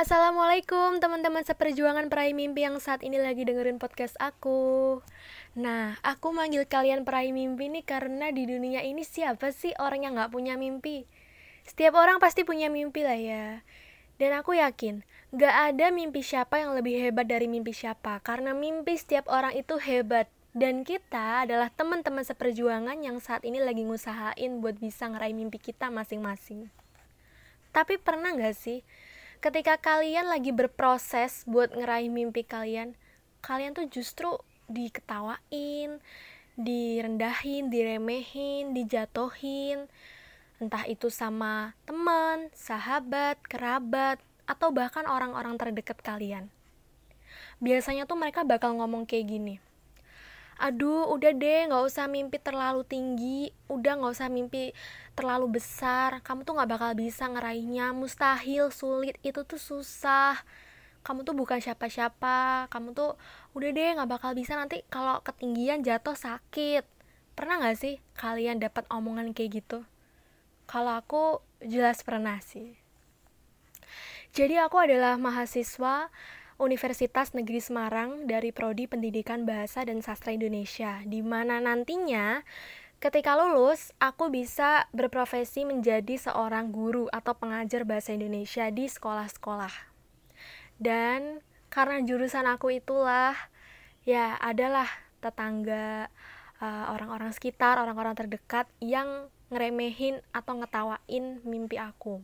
Assalamualaikum teman-teman seperjuangan peraih mimpi yang saat ini lagi dengerin podcast aku Nah, aku manggil kalian peraih mimpi nih karena di dunia ini siapa sih orang yang gak punya mimpi? Setiap orang pasti punya mimpi lah ya Dan aku yakin, gak ada mimpi siapa yang lebih hebat dari mimpi siapa Karena mimpi setiap orang itu hebat dan kita adalah teman-teman seperjuangan yang saat ini lagi ngusahain buat bisa ngeraih mimpi kita masing-masing. Tapi pernah gak sih ketika kalian lagi berproses buat ngeraih mimpi kalian kalian tuh justru diketawain direndahin diremehin dijatohin entah itu sama teman sahabat kerabat atau bahkan orang-orang terdekat kalian. Biasanya tuh mereka bakal ngomong kayak gini aduh udah deh nggak usah mimpi terlalu tinggi. Udah nggak usah mimpi terlalu besar. Kamu tuh nggak bakal bisa ngeraihnya. Mustahil sulit. Itu tuh susah. Kamu tuh bukan siapa-siapa. Kamu tuh udah deh nggak bakal bisa. Nanti kalau ketinggian jatuh sakit. Pernah nggak sih kalian dapat omongan kayak gitu? Kalau aku jelas pernah sih. Jadi aku adalah mahasiswa Universitas Negeri Semarang dari Prodi Pendidikan Bahasa dan Sastra Indonesia, di mana nantinya ketika lulus aku bisa berprofesi menjadi seorang guru atau pengajar bahasa Indonesia di sekolah-sekolah. Dan karena jurusan aku itulah ya adalah tetangga eh, orang-orang uh, sekitar, orang-orang terdekat yang ngeremehin atau ngetawain mimpi aku.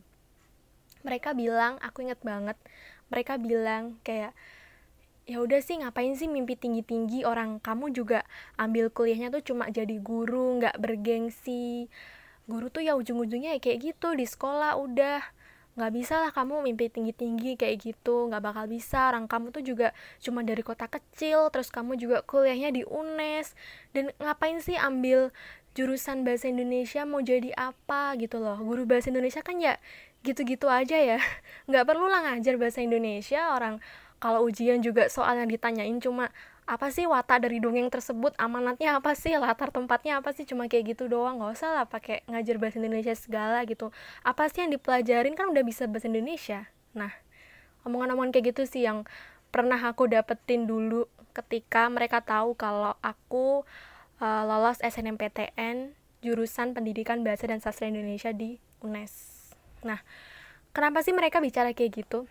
Mereka bilang, aku inget banget, mereka bilang kayak ya udah sih ngapain sih mimpi tinggi tinggi orang kamu juga ambil kuliahnya tuh cuma jadi guru nggak bergengsi. Guru tuh ya ujung ujungnya ya kayak gitu di sekolah udah. Nggak bisa lah kamu mimpi tinggi tinggi kayak gitu nggak bakal bisa. Orang kamu tuh juga cuma dari kota kecil terus kamu juga kuliahnya di UNES. Dan ngapain sih ambil jurusan bahasa Indonesia mau jadi apa gitu loh? Guru bahasa Indonesia kan ya gitu-gitu aja ya. Nggak perlu lah ngajar bahasa Indonesia orang kalau ujian juga soal yang ditanyain cuma apa sih watak dari dongeng tersebut? Amanatnya apa sih? Latar tempatnya apa sih? Cuma kayak gitu doang nggak usah lah pakai ngajar bahasa Indonesia segala gitu. Apa sih yang dipelajarin? Kan udah bisa bahasa Indonesia. Nah omongan-omongan kayak gitu sih yang pernah aku dapetin dulu ketika mereka tahu kalau aku uh, lolos SNMPTN jurusan Pendidikan Bahasa dan Sastra Indonesia di UNES Nah, kenapa sih mereka bicara kayak gitu?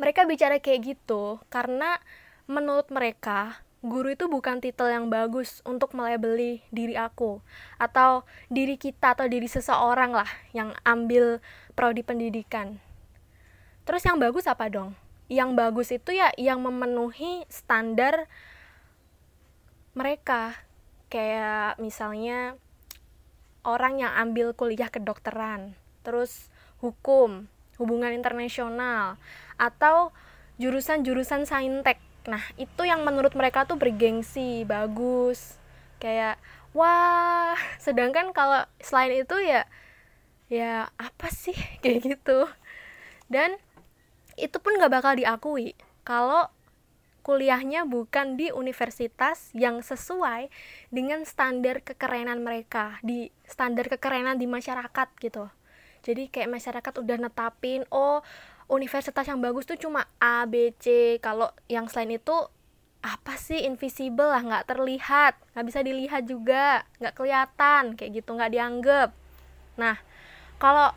Mereka bicara kayak gitu karena menurut mereka guru itu bukan titel yang bagus untuk melabeli diri aku atau diri kita atau diri seseorang lah yang ambil prodi pendidikan. Terus yang bagus apa dong? Yang bagus itu ya yang memenuhi standar mereka. Kayak misalnya orang yang ambil kuliah kedokteran, terus hukum, hubungan internasional, atau jurusan-jurusan saintek. Nah, itu yang menurut mereka tuh bergengsi, bagus. Kayak wah, sedangkan kalau selain itu ya ya apa sih kayak gitu. Dan itu pun gak bakal diakui kalau kuliahnya bukan di universitas yang sesuai dengan standar kekerenan mereka di standar kekerenan di masyarakat gitu jadi kayak masyarakat udah netapin oh universitas yang bagus tuh cuma A B C. Kalau yang selain itu apa sih invisible lah nggak terlihat nggak bisa dilihat juga nggak kelihatan kayak gitu nggak dianggap. Nah kalau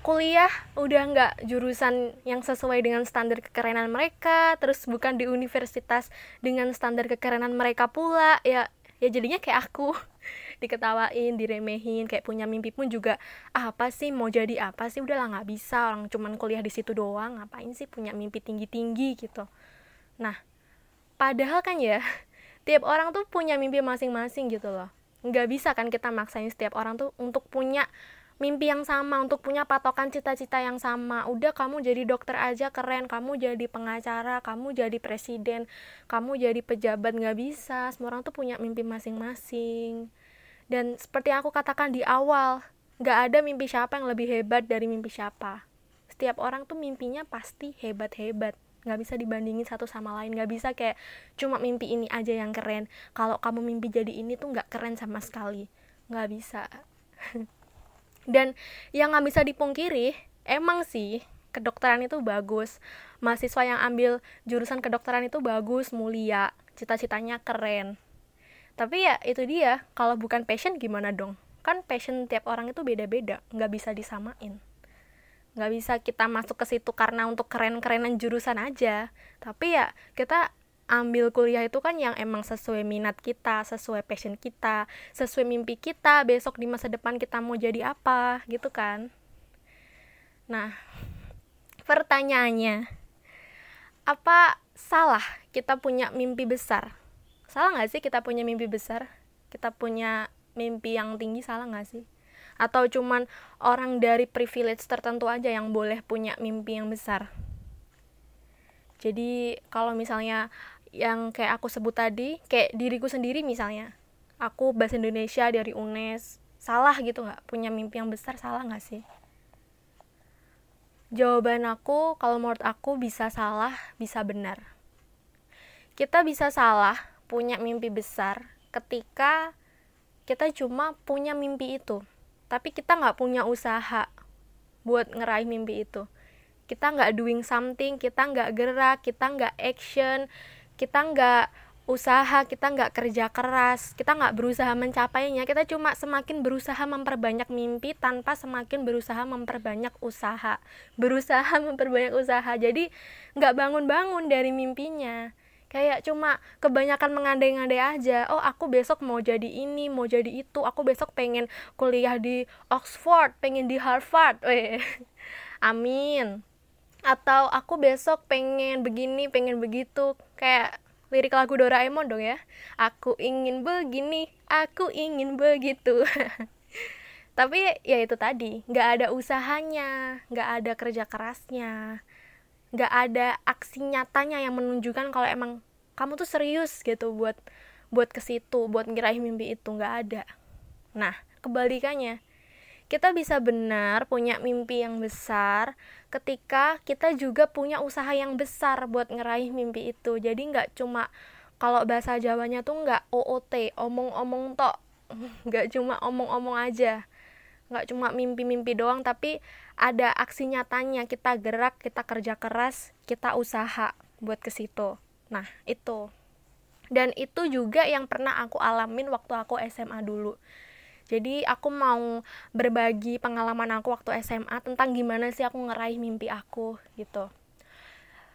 kuliah udah nggak jurusan yang sesuai dengan standar kekerenan mereka terus bukan di universitas dengan standar kekerenan mereka pula ya ya jadinya kayak aku diketawain diremehin kayak punya mimpi pun juga ah, apa sih? Mau jadi apa sih? Udahlah nggak bisa orang cuman kuliah di situ doang ngapain sih punya mimpi tinggi tinggi gitu. Nah padahal kan ya tiap orang tuh punya mimpi masing-masing gitu loh. Nggak bisa kan kita maksain setiap orang tuh untuk punya mimpi yang sama untuk punya patokan cita-cita yang sama. Udah kamu jadi dokter aja keren. Kamu jadi pengacara kamu jadi presiden kamu jadi pejabat nggak bisa. Semua orang tuh punya mimpi masing-masing dan seperti aku katakan di awal nggak ada mimpi siapa yang lebih hebat dari mimpi siapa. Setiap orang tuh mimpinya pasti hebat-hebat. Nggak bisa dibandingin satu sama lain. Nggak bisa kayak cuma mimpi ini aja yang keren. Kalau kamu mimpi jadi ini tuh nggak keren sama sekali. Nggak bisa. Dan yang nggak bisa dipungkiri emang sih kedokteran itu bagus. Mahasiswa yang ambil jurusan kedokteran itu bagus mulia. Cita-citanya keren tapi ya itu dia. Kalau bukan passion gimana dong? Kan passion tiap orang itu beda-beda. Nggak bisa disamain. Nggak bisa kita masuk ke situ karena untuk keren-kerenan jurusan aja. Tapi ya kita ambil kuliah itu kan yang emang sesuai minat kita, sesuai passion kita, sesuai mimpi kita, besok di masa depan kita mau jadi apa, gitu kan. Nah, pertanyaannya, apa salah kita punya mimpi besar? Salah nggak sih kita punya mimpi besar? Kita punya mimpi yang tinggi, salah nggak sih? Atau cuman orang dari privilege tertentu aja yang boleh punya mimpi yang besar? Jadi kalau misalnya yang kayak aku sebut tadi, kayak diriku sendiri misalnya, aku bahasa Indonesia dari UNES, salah gitu nggak? Punya mimpi yang besar salah nggak sih? Jawaban aku, kalau menurut aku bisa salah, bisa benar. Kita bisa salah punya mimpi besar ketika kita cuma punya mimpi itu, tapi kita nggak punya usaha buat ngeraih mimpi itu. Kita nggak doing something, kita nggak gerak, kita nggak action, kita nggak usaha kita nggak kerja keras kita nggak berusaha mencapainya. Kita cuma semakin berusaha memperbanyak mimpi tanpa semakin berusaha memperbanyak usaha. Berusaha memperbanyak usaha. Jadi nggak bangun-bangun dari mimpinya kayak cuma kebanyakan mengandai-ngandai aja. Oh aku besok mau jadi ini mau jadi itu. Aku besok pengen kuliah di Oxford pengen di Harvard. Weh. amin. Atau aku besok pengen begini pengen begitu. Kayak lirik lagu Doraemon dong ya. Aku ingin begini aku ingin begitu. Tapi ya itu tadi nggak ada usahanya nggak ada kerja kerasnya nggak ada aksi nyatanya yang menunjukkan kalau emang kamu tuh serius gitu buat buat ke situ buat ngiraih mimpi itu nggak ada. Nah kebalikannya kita bisa benar punya mimpi yang besar ketika kita juga punya usaha yang besar buat ngeraih mimpi itu. Jadi nggak cuma kalau bahasa Jawanya tuh nggak OOT omong-omong tok. Nggak cuma omong-omong aja nggak cuma mimpi-mimpi doang tapi ada aksi nyatanya. Kita gerak kita kerja keras kita usaha buat ke situ. Nah itu. Dan itu juga yang pernah aku alamin waktu aku SMA dulu. Jadi aku mau berbagi pengalaman aku waktu SMA tentang gimana sih aku ngeraih mimpi aku gitu.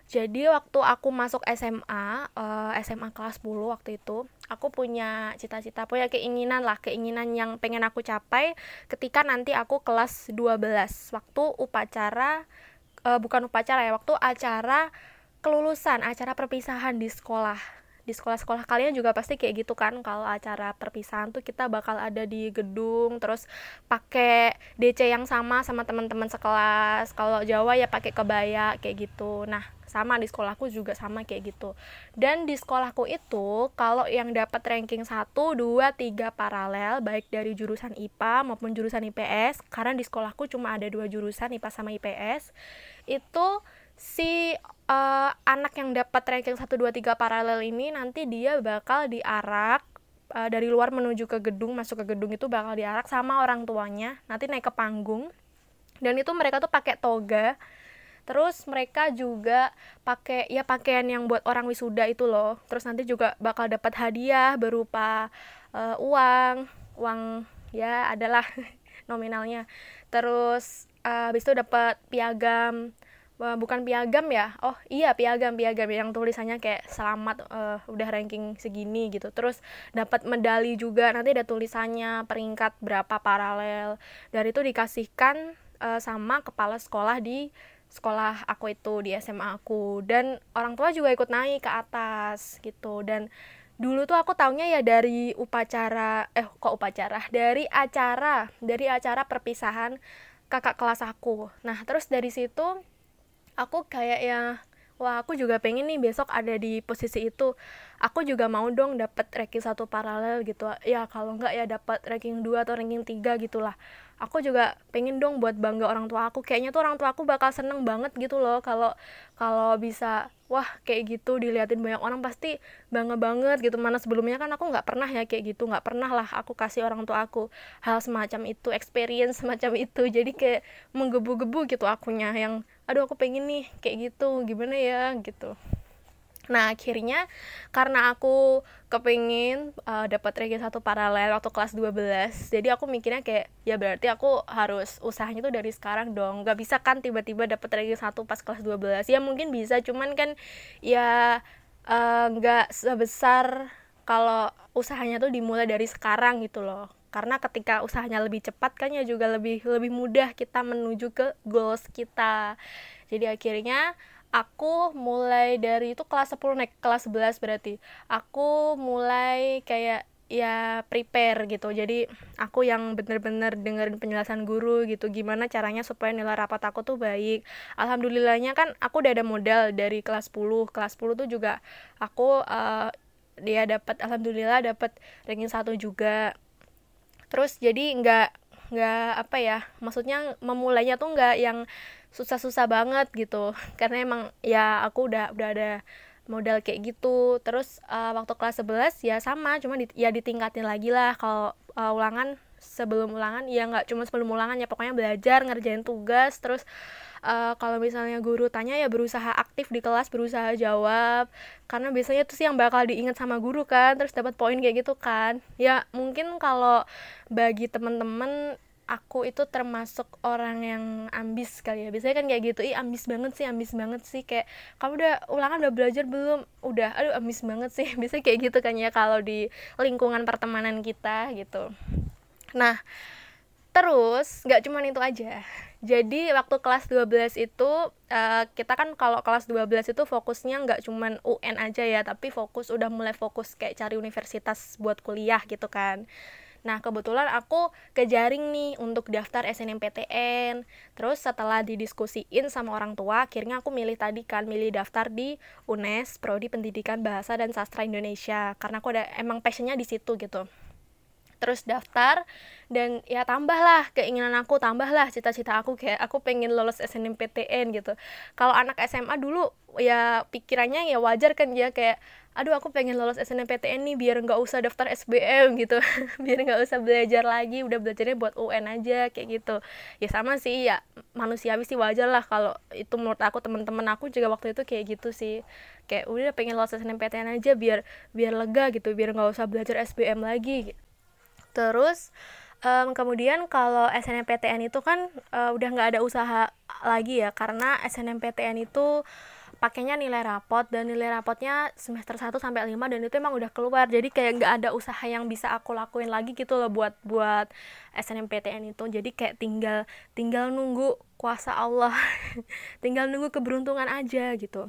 Jadi waktu aku masuk SMA, uh, SMA kelas 10 waktu itu, aku punya cita-cita, punya keinginan lah, keinginan yang pengen aku capai ketika nanti aku kelas 12. Waktu upacara uh, bukan upacara ya, waktu acara kelulusan, acara perpisahan di sekolah di sekolah-sekolah kalian juga pasti kayak gitu kan. Kalau acara perpisahan tuh kita bakal ada di gedung terus pakai DC yang sama sama teman-teman sekelas. Kalau Jawa ya pakai kebaya kayak gitu. Nah sama di sekolahku juga sama kayak gitu. Dan di sekolahku itu kalau yang dapat ranking 1, 2, 3 paralel baik dari jurusan IPA maupun jurusan IPS karena di sekolahku cuma ada dua jurusan IPA sama IPS itu si uh, anak yang dapat ranking 1 2 3 paralel ini nanti dia bakal diarak uh, dari luar menuju ke gedung, masuk ke gedung itu bakal diarak sama orang tuanya, nanti naik ke panggung. Dan itu mereka tuh pakai toga. Terus mereka juga pakai ya pakaian yang buat orang wisuda itu loh. Terus nanti juga bakal dapat hadiah berupa uh, uang, uang ya adalah nominalnya. Terus uh, habis itu dapat piagam bukan piagam ya? Oh iya piagam piagam. Yang tulisannya kayak selamat uh, udah ranking segini gitu. Terus dapat medali juga. Nanti ada tulisannya peringkat berapa paralel. Dari itu dikasihkan uh, sama kepala sekolah di sekolah aku itu di SMA aku. Dan orang tua juga ikut naik ke atas gitu. Dan dulu tuh aku taunya ya dari upacara eh kok upacara? Dari acara dari acara perpisahan kakak kelas aku. Nah terus dari situ aku kayak ya wah aku juga pengen nih besok ada di posisi itu. Aku juga mau dong dapat ranking satu paralel gitu. Ya kalau enggak ya dapat ranking 2 atau ranking 3 gitulah aku juga pengen dong buat bangga orang tua aku. Kayaknya tuh orang tua aku bakal seneng banget gitu loh kalau kalau bisa wah kayak gitu diliatin banyak orang pasti bangga banget gitu. Mana sebelumnya kan aku nggak pernah ya kayak gitu nggak pernah lah aku kasih orang tua aku hal semacam itu experience semacam itu. Jadi kayak menggebu-gebu gitu akunya yang aduh aku pengen nih kayak gitu. Gimana ya gitu Nah akhirnya karena aku kepingin uh, dapat ranking satu paralel waktu kelas 12 Jadi aku mikirnya kayak ya berarti aku harus usahanya tuh dari sekarang dong. Gak bisa kan tiba-tiba dapat ranking satu pas kelas 12 Ya mungkin bisa cuman kan ya uh, nggak sebesar kalau usahanya tuh dimulai dari sekarang gitu loh. Karena ketika usahanya lebih cepat kan ya juga lebih lebih mudah kita menuju ke goals kita. Jadi akhirnya aku mulai dari itu kelas 10 naik kelas 11 berarti. Aku mulai kayak ya prepare gitu. Jadi aku yang bener-bener dengerin penjelasan guru gitu gimana caranya supaya nilai rapat aku tuh baik. Alhamdulillahnya kan aku udah ada modal dari kelas 10 kelas 10 tuh juga aku uh, dia dapat alhamdulillah dapat ranking satu juga. Terus jadi nggak nggak apa ya maksudnya memulainya tuh nggak yang susah-susah banget gitu. Karena emang ya aku udah udah ada modal kayak gitu. Terus uh, waktu kelas 11 ya sama cuma di, ya ditingkatin lagi lah. Kalau uh, ulangan sebelum ulangan ya nggak cuma sebelum ulangan ya. Pokoknya belajar ngerjain tugas. Terus uh, kalau misalnya guru tanya ya berusaha aktif di kelas berusaha jawab. Karena biasanya itu sih yang bakal diingat sama guru kan terus dapat poin kayak gitu kan. Ya mungkin kalau bagi temen-temen aku itu termasuk orang yang ambis kali ya. Biasanya kan kayak gitu ih ambis banget sih ambis banget sih. Kayak kamu udah ulangan udah belajar belum? Udah. Aduh ambis banget sih. Biasanya kayak gitu kan ya kalau di lingkungan pertemanan kita gitu. Nah terus nggak cuma itu aja. Jadi waktu kelas 12 itu uh, kita kan kalau kelas 12 itu fokusnya nggak cuman UN aja ya tapi fokus udah mulai fokus kayak cari universitas buat kuliah gitu kan Nah, kebetulan aku kejaring nih untuk daftar SNMPTN. Terus setelah didiskusiin sama orang tua, akhirnya aku milih tadi kan, milih daftar di UNES, Prodi Pendidikan Bahasa dan Sastra Indonesia. Karena aku ada emang passionnya di situ gitu terus daftar dan ya tambahlah keinginan aku tambahlah cita-cita aku kayak aku pengen lolos SNMPTN gitu. Kalau anak SMA dulu ya pikirannya ya wajar kan ya kayak aduh aku pengen lolos SNMPTN nih biar nggak usah daftar SBM gitu. Biar nggak usah belajar lagi udah belajarnya buat UN aja kayak gitu. Ya sama sih ya manusiawi sih wajar lah kalau itu menurut aku teman-teman aku juga waktu itu kayak gitu sih. Kayak udah pengen lolos SNMPTN aja biar biar lega gitu biar nggak usah belajar SBM lagi terus um, kemudian kalau SNMPTN itu kan uh, udah nggak ada usaha lagi ya karena SNMPTN itu pakainya nilai rapot dan nilai rapotnya semester 1 sampai 5 dan itu emang udah keluar. Jadi kayak nggak ada usaha yang bisa aku lakuin lagi gitu loh buat buat SNMPTN itu. Jadi kayak tinggal tinggal nunggu kuasa Allah tinggal nunggu keberuntungan aja gitu.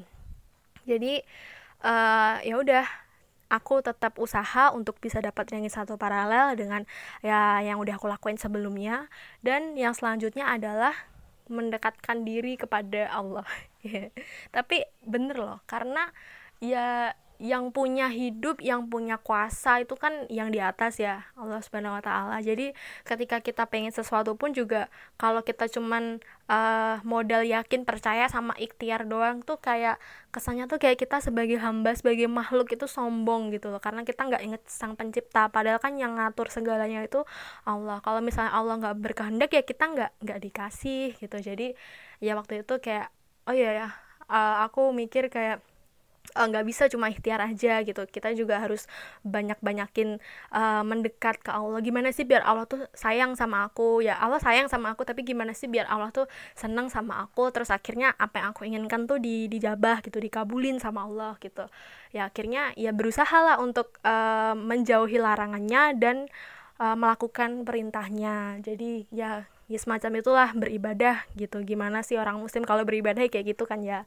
Jadi uh, ya udah aku tetap usaha untuk bisa dapat ranking satu paralel dengan ya yang udah aku lakuin sebelumnya. Dan yang selanjutnya adalah mendekatkan diri kepada Allah. Tapi bener loh karena ya yang punya hidup, yang punya kuasa itu kan yang di atas ya Allah Subhanahu wa taala. Jadi ketika kita pengen sesuatu pun juga kalau kita cuman uh, modal yakin percaya sama ikhtiar doang tuh kayak kesannya tuh kayak kita sebagai hamba, sebagai makhluk itu sombong gitu loh. Karena kita nggak inget sang pencipta padahal kan yang ngatur segalanya itu Allah. Kalau misalnya Allah nggak berkehendak ya kita nggak nggak dikasih gitu. Jadi ya waktu itu kayak oh iya ya uh, aku mikir kayak nggak uh, bisa cuma ikhtiar aja gitu. Kita juga harus banyak banyakin uh, mendekat ke Allah. Gimana sih biar Allah tuh sayang sama aku? Ya Allah sayang sama aku tapi gimana sih biar Allah tuh senang sama aku? Terus akhirnya apa yang aku inginkan tuh di dijabah gitu dikabulin sama Allah gitu. Ya akhirnya ya berusaha lah untuk uh, menjauhi larangannya dan uh, melakukan perintahnya. Jadi ya ya semacam itulah beribadah gitu. Gimana sih orang muslim kalau beribadah kayak gitu kan ya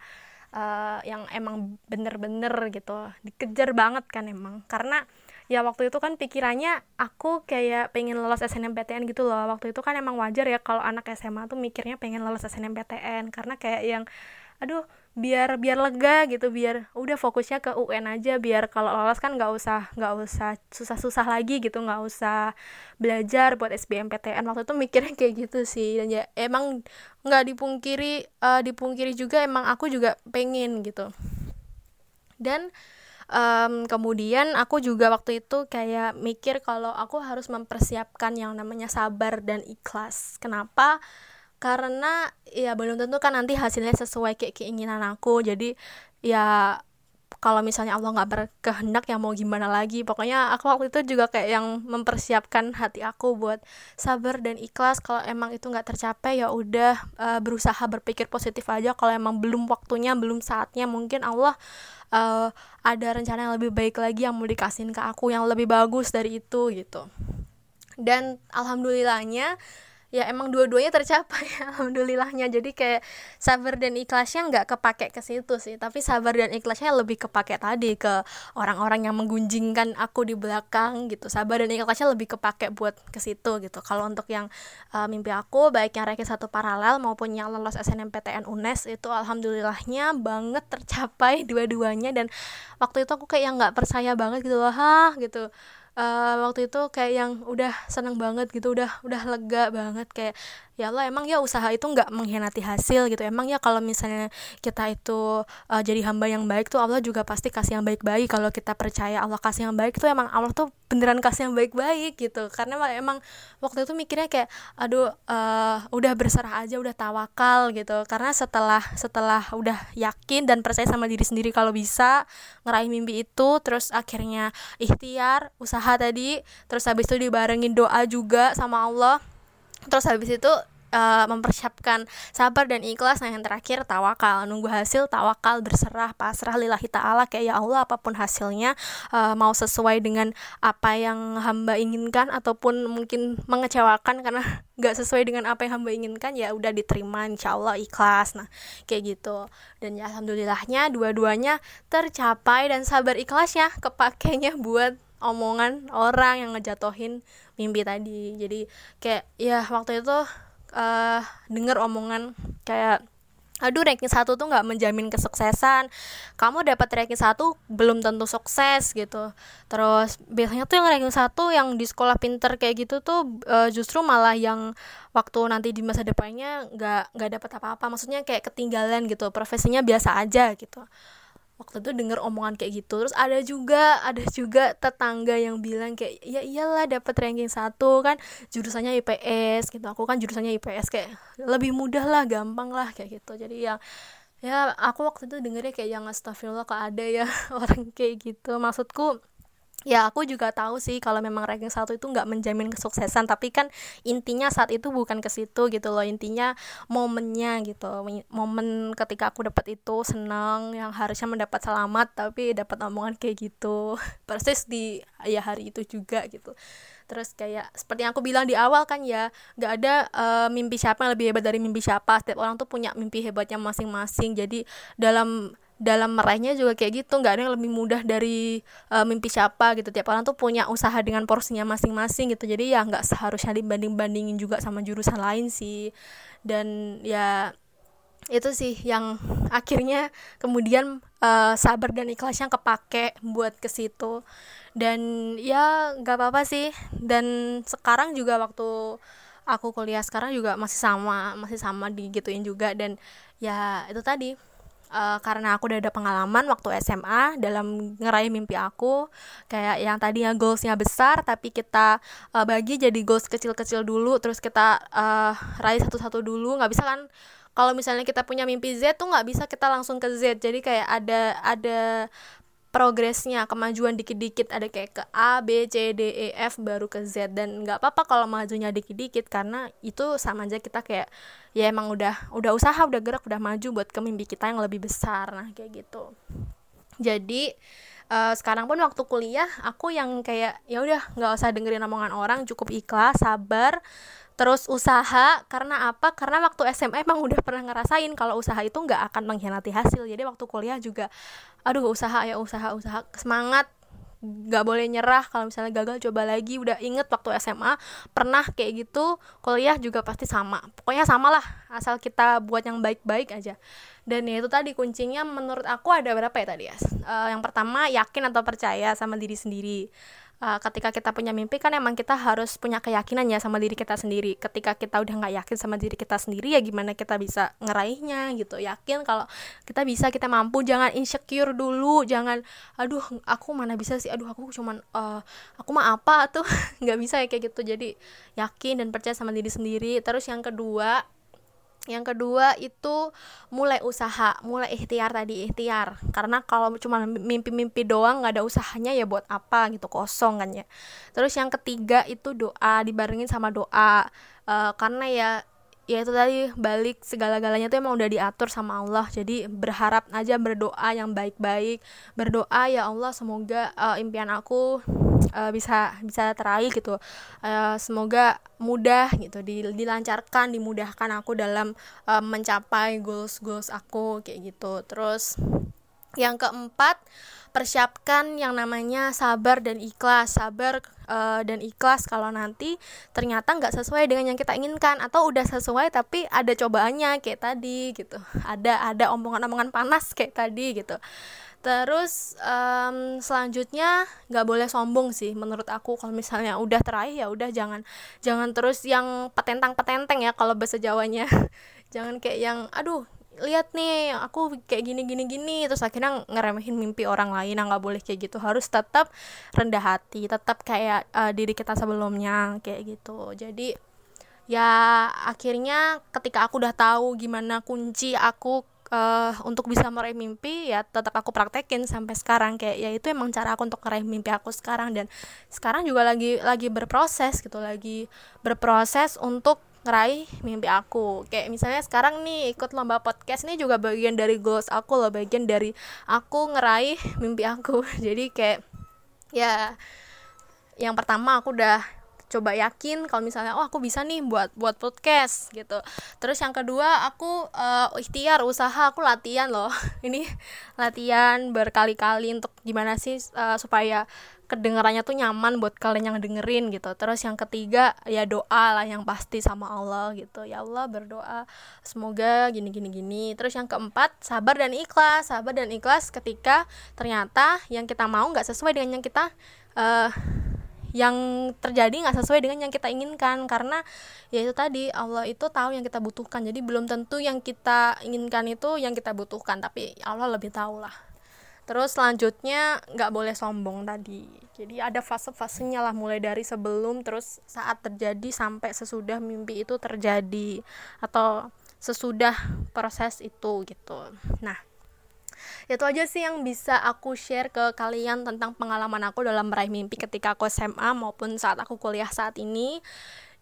uh, yang emang bener-bener gitu dikejar banget kan emang. Karena ya waktu itu kan pikirannya aku kayak pengen lolos SNMPTN gitu loh. Waktu itu kan emang wajar ya kalau anak SMA tuh mikirnya pengen lolos SNMPTN karena kayak yang aduh biar biar lega gitu biar udah fokusnya ke UN aja biar kalau lolos kan nggak usah nggak usah susah-susah lagi gitu nggak usah belajar buat SBMPTN waktu itu mikirnya kayak gitu sih dan ya emang nggak dipungkiri uh, dipungkiri juga emang aku juga pengen gitu. Dan um, kemudian aku juga waktu itu kayak mikir kalau aku harus mempersiapkan yang namanya sabar dan ikhlas. Kenapa karena ya belum tentu kan nanti hasilnya sesuai kayak keinginan aku. Jadi ya kalau misalnya Allah nggak berkehendak ya mau gimana lagi? Pokoknya aku waktu itu juga kayak yang mempersiapkan hati aku buat sabar dan ikhlas. Kalau emang itu nggak tercapai ya udah uh, berusaha berpikir positif aja. Kalau emang belum waktunya belum saatnya mungkin Allah uh, ada rencana yang lebih baik lagi yang mau dikasihin ke aku yang lebih bagus dari itu gitu. Dan alhamdulillahnya ya emang dua-duanya tercapai alhamdulillahnya. Jadi kayak sabar dan ikhlasnya nggak kepake ke situ sih. Tapi sabar dan ikhlasnya lebih kepake tadi ke orang-orang yang menggunjingkan aku di belakang gitu. Sabar dan ikhlasnya lebih kepake buat ke situ gitu. Kalau untuk yang uh, mimpi aku baik yang ranking satu paralel maupun yang lolos SNMPTN UNES itu alhamdulillahnya banget tercapai dua-duanya. Dan waktu itu aku kayak yang nggak percaya banget gitu loh ha gitu uh, waktu itu kayak yang udah seneng banget gitu udah udah lega banget kayak ya Allah emang ya usaha itu nggak mengkhianati hasil gitu. Emang ya kalau misalnya kita itu uh, jadi hamba yang baik tuh Allah juga pasti kasih yang baik-baik. Kalau kita percaya Allah kasih yang baik tuh emang Allah tuh beneran kasih yang baik-baik gitu. Karena emang waktu itu mikirnya kayak aduh uh, udah berserah aja udah tawakal gitu. Karena setelah setelah udah yakin dan percaya sama diri sendiri kalau bisa ngeraih mimpi itu terus akhirnya ikhtiar usaha tadi terus habis itu dibarengin doa juga sama Allah terus habis itu uh, mempersiapkan sabar dan ikhlas. Nah yang terakhir tawakal. Nunggu hasil tawakal berserah pasrah lillahi ta'ala. Kayak ya Allah apa pun hasilnya uh, mau sesuai dengan apa yang hamba inginkan ataupun mungkin mengecewakan karena nggak sesuai dengan apa yang hamba inginkan ya udah diterima insya Allah ikhlas. Nah kayak gitu. Dan ya alhamdulillahnya dua-duanya tercapai dan sabar ikhlasnya kepakainya buat omongan orang yang ngejatohin mimpi tadi. Jadi kayak ya waktu itu uh, denger omongan kayak aduh ranking satu tuh nggak menjamin kesuksesan. Kamu dapat ranking satu belum tentu sukses gitu. Terus biasanya tuh yang ranking satu yang di sekolah pinter kayak gitu tuh uh, justru malah yang waktu nanti di masa depannya nggak nggak dapat apa-apa. Maksudnya kayak ketinggalan gitu profesinya biasa aja gitu waktu itu denger omongan kayak gitu. Terus ada juga ada juga tetangga yang bilang kayak ya iyalah dapat ranking satu kan jurusannya IPS gitu. Aku kan jurusannya IPS kayak lebih mudah lah gampang lah kayak gitu. Jadi ya ya aku waktu itu dengernya kayak yang astagfirullah kok ada ya orang kayak gitu. Maksudku ya aku juga tahu sih kalau memang ranking satu itu nggak menjamin kesuksesan tapi kan intinya saat itu bukan ke situ gitu loh. Intinya momennya gitu momen ketika aku dapat itu senang yang harusnya mendapat selamat tapi dapat omongan kayak gitu. Persis di ya hari itu juga gitu. Terus kayak seperti yang aku bilang di awal kan ya nggak ada uh, mimpi siapa yang lebih hebat dari mimpi siapa. Setiap orang tuh punya mimpi hebatnya masing-masing. Jadi dalam dalam meraihnya juga kayak gitu. Nggak ada yang lebih mudah dari uh, mimpi siapa gitu. Tiap orang tuh punya usaha dengan porsinya masing-masing gitu. Jadi ya nggak seharusnya dibanding bandingin juga sama jurusan lain sih. Dan ya itu sih yang akhirnya kemudian uh, sabar dan ikhlasnya kepake buat ke situ. Dan ya nggak apa-apa sih. Dan sekarang juga waktu aku kuliah sekarang juga masih sama masih sama digituin juga. Dan ya itu tadi uh, karena aku udah ada pengalaman waktu SMA dalam ngeraih mimpi aku kayak yang tadinya goalsnya besar tapi kita uh, bagi jadi goals kecil-kecil dulu terus kita uh, raih satu-satu dulu nggak bisa kan? Kalau misalnya kita punya mimpi Z tuh nggak bisa kita langsung ke Z. Jadi kayak ada ada progresnya kemajuan dikit-dikit. Ada kayak ke A B C D E F baru ke Z. Dan nggak apa-apa kalau majunya dikit-dikit karena itu sama aja kita kayak ya emang udah udah usaha udah gerak udah maju buat ke mimpi kita yang lebih besar. Nah kayak gitu. Jadi uh, sekarang pun waktu kuliah aku yang kayak ya udah nggak usah dengerin omongan orang cukup ikhlas sabar terus usaha. Karena apa? Karena waktu SMA emang udah pernah ngerasain kalau usaha itu nggak akan mengkhianati hasil. Jadi waktu kuliah juga aduh usaha ya usaha usaha. Semangat nggak boleh nyerah kalau misalnya gagal coba lagi. Udah inget waktu SMA pernah kayak gitu kuliah juga pasti sama. Pokoknya sama lah asal kita buat yang baik-baik aja. Dan ya itu tadi kuncinya menurut aku ada berapa ya tadi ya uh, yang pertama yakin atau percaya sama diri sendiri uh, ketika kita punya mimpi kan emang kita harus punya keyakinan ya sama diri kita sendiri. Ketika kita udah nggak yakin sama diri kita sendiri ya gimana kita bisa ngeraihnya gitu. Yakin kalau kita bisa kita mampu. Jangan insecure dulu. Jangan aduh aku mana bisa sih? Aduh aku cuman uh, aku mah apa tuh? Nggak bisa ya kayak gitu. Jadi yakin dan percaya sama diri sendiri. Terus yang kedua yang kedua itu mulai usaha mulai ikhtiar tadi ikhtiar. Karena kalau cuma mimpi-mimpi doang nggak ada usahanya ya buat apa gitu kosong kan ya. Terus yang ketiga itu doa dibarengin sama doa. Uh, karena ya ya itu tadi balik segala-galanya tuh emang udah diatur sama Allah. Jadi berharap aja berdoa yang baik-baik. Berdoa ya Allah semoga uh, impian aku uh, bisa bisa teraih gitu. Uh, semoga mudah gitu dilancarkan dimudahkan aku dalam uh, mencapai goals goals aku kayak gitu. Terus yang keempat persiapkan yang namanya sabar dan ikhlas. Sabar uh, dan ikhlas kalau nanti ternyata nggak sesuai dengan yang kita inginkan atau udah sesuai tapi ada cobaannya kayak tadi gitu. Ada ada omongan-omongan panas kayak tadi gitu terus um, selanjutnya nggak boleh sombong sih menurut aku. Kalau misalnya udah teraih ya udah jangan jangan terus yang petentang petenteng ya kalau bahasa Jawanya. Jangan kayak yang aduh lihat nih aku kayak gini gini gini. Terus akhirnya ngeremehin mimpi orang lain nah, nggak boleh kayak gitu. Harus tetap rendah hati tetap kayak uh, diri kita sebelumnya kayak gitu. Jadi ya akhirnya ketika aku udah tahu gimana kunci aku uh, untuk bisa meraih mimpi ya tetap aku praktekin sampai sekarang. Kayak ya itu emang cara aku untuk meraih mimpi aku sekarang. Dan sekarang juga lagi lagi berproses gitu lagi berproses untuk ngeraih mimpi aku. Kayak misalnya sekarang nih ikut lomba podcast ini juga bagian dari goals aku loh bagian dari aku ngeraih mimpi aku. Jadi kayak ya yang pertama aku udah coba yakin kalau misalnya oh aku bisa nih buat buat podcast gitu. Terus yang kedua aku uh, ikhtiar usaha aku latihan loh. Ini latihan berkali-kali untuk gimana sih uh, supaya kedengarannya tuh nyaman buat kalian yang dengerin gitu. Terus yang ketiga ya doa lah yang pasti sama Allah gitu. Ya Allah berdoa. Semoga gini gini gini. Terus yang keempat sabar dan ikhlas. Sabar dan ikhlas ketika ternyata yang kita mau nggak sesuai dengan yang kita uh, yang terjadi nggak sesuai dengan yang kita inginkan. Karena ya itu tadi Allah itu tahu yang kita butuhkan. Jadi belum tentu yang kita inginkan itu yang kita butuhkan tapi Allah lebih tahu lah terus selanjutnya nggak boleh sombong tadi. Jadi ada fase-fasenya lah mulai dari sebelum terus saat terjadi sampai sesudah mimpi itu terjadi atau sesudah proses itu gitu. Nah itu aja sih yang bisa aku share ke kalian tentang pengalaman aku dalam meraih mimpi ketika aku SMA maupun saat aku kuliah saat ini.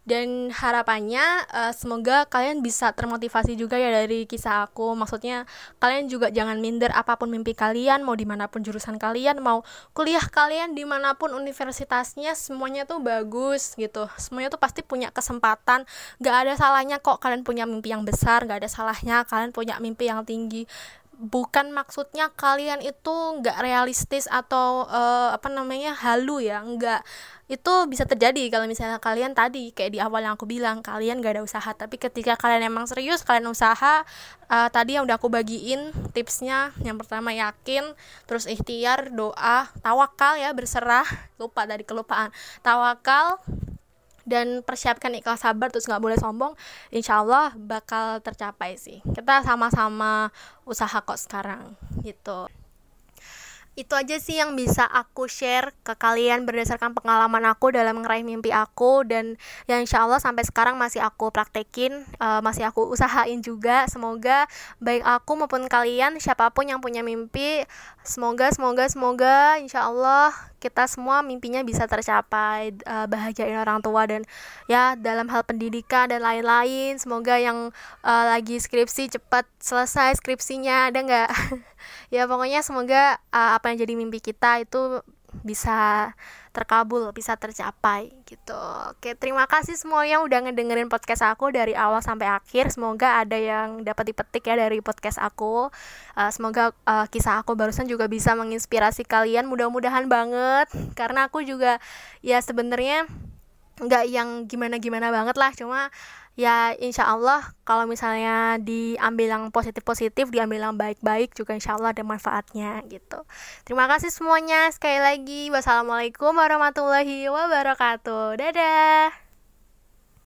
Dan harapannya uh, semoga kalian bisa termotivasi juga ya dari kisah aku. Maksudnya kalian juga jangan minder apa pun mimpi kalian mau di mana pun jurusan kalian mau kuliah kalian di mana pun universitasnya semuanya tuh bagus gitu. Semuanya tuh pasti punya kesempatan. Gak ada salahnya kok kalian punya mimpi yang besar gak ada salahnya kalian punya mimpi yang tinggi bukan maksudnya kalian itu nggak realistis atau uh, apa namanya halu ya nggak. Itu bisa terjadi kalau misalnya kalian tadi kayak di awal yang aku bilang kalian gak ada usaha. Tapi ketika kalian emang serius kalian usaha uh, tadi yang udah aku bagiin tipsnya yang pertama yakin terus ikhtiar doa tawakal ya berserah lupa dari kelupaan. Tawakal dan persiapkan ikhlas sabar terus nggak boleh sombong insya Allah bakal tercapai sih. Kita sama-sama usaha kok sekarang gitu itu aja sih yang bisa aku share ke kalian berdasarkan pengalaman aku dalam meraih mimpi aku dan yang insya Allah sampai sekarang masih aku praktekin uh, masih aku usahain juga. Semoga baik aku maupun kalian siapa pun yang punya mimpi semoga semoga semoga insya Allah kita semua mimpinya bisa tercapai uh, bahagiain orang tua dan ya dalam hal pendidikan dan lain-lain. Semoga yang uh, lagi skripsi cepat selesai skripsinya ada nggak ya pokoknya semoga uh, apa yang jadi mimpi kita itu bisa terkabul, bisa tercapai gitu. Oke, terima kasih semua yang udah ngedengerin podcast aku dari awal sampai akhir. Semoga ada yang dapat dipetik ya dari podcast aku. Uh, semoga uh, kisah aku barusan juga bisa menginspirasi kalian. Mudah-mudahan banget karena aku juga ya sebenarnya nggak yang gimana-gimana banget lah, cuma ya insya Allah kalau misalnya diambil yang positif-positif diambil yang baik-baik juga insya Allah ada manfaatnya gitu. Terima kasih semuanya sekali lagi. Wassalamualaikum warahmatullahi wabarakatuh. Dadah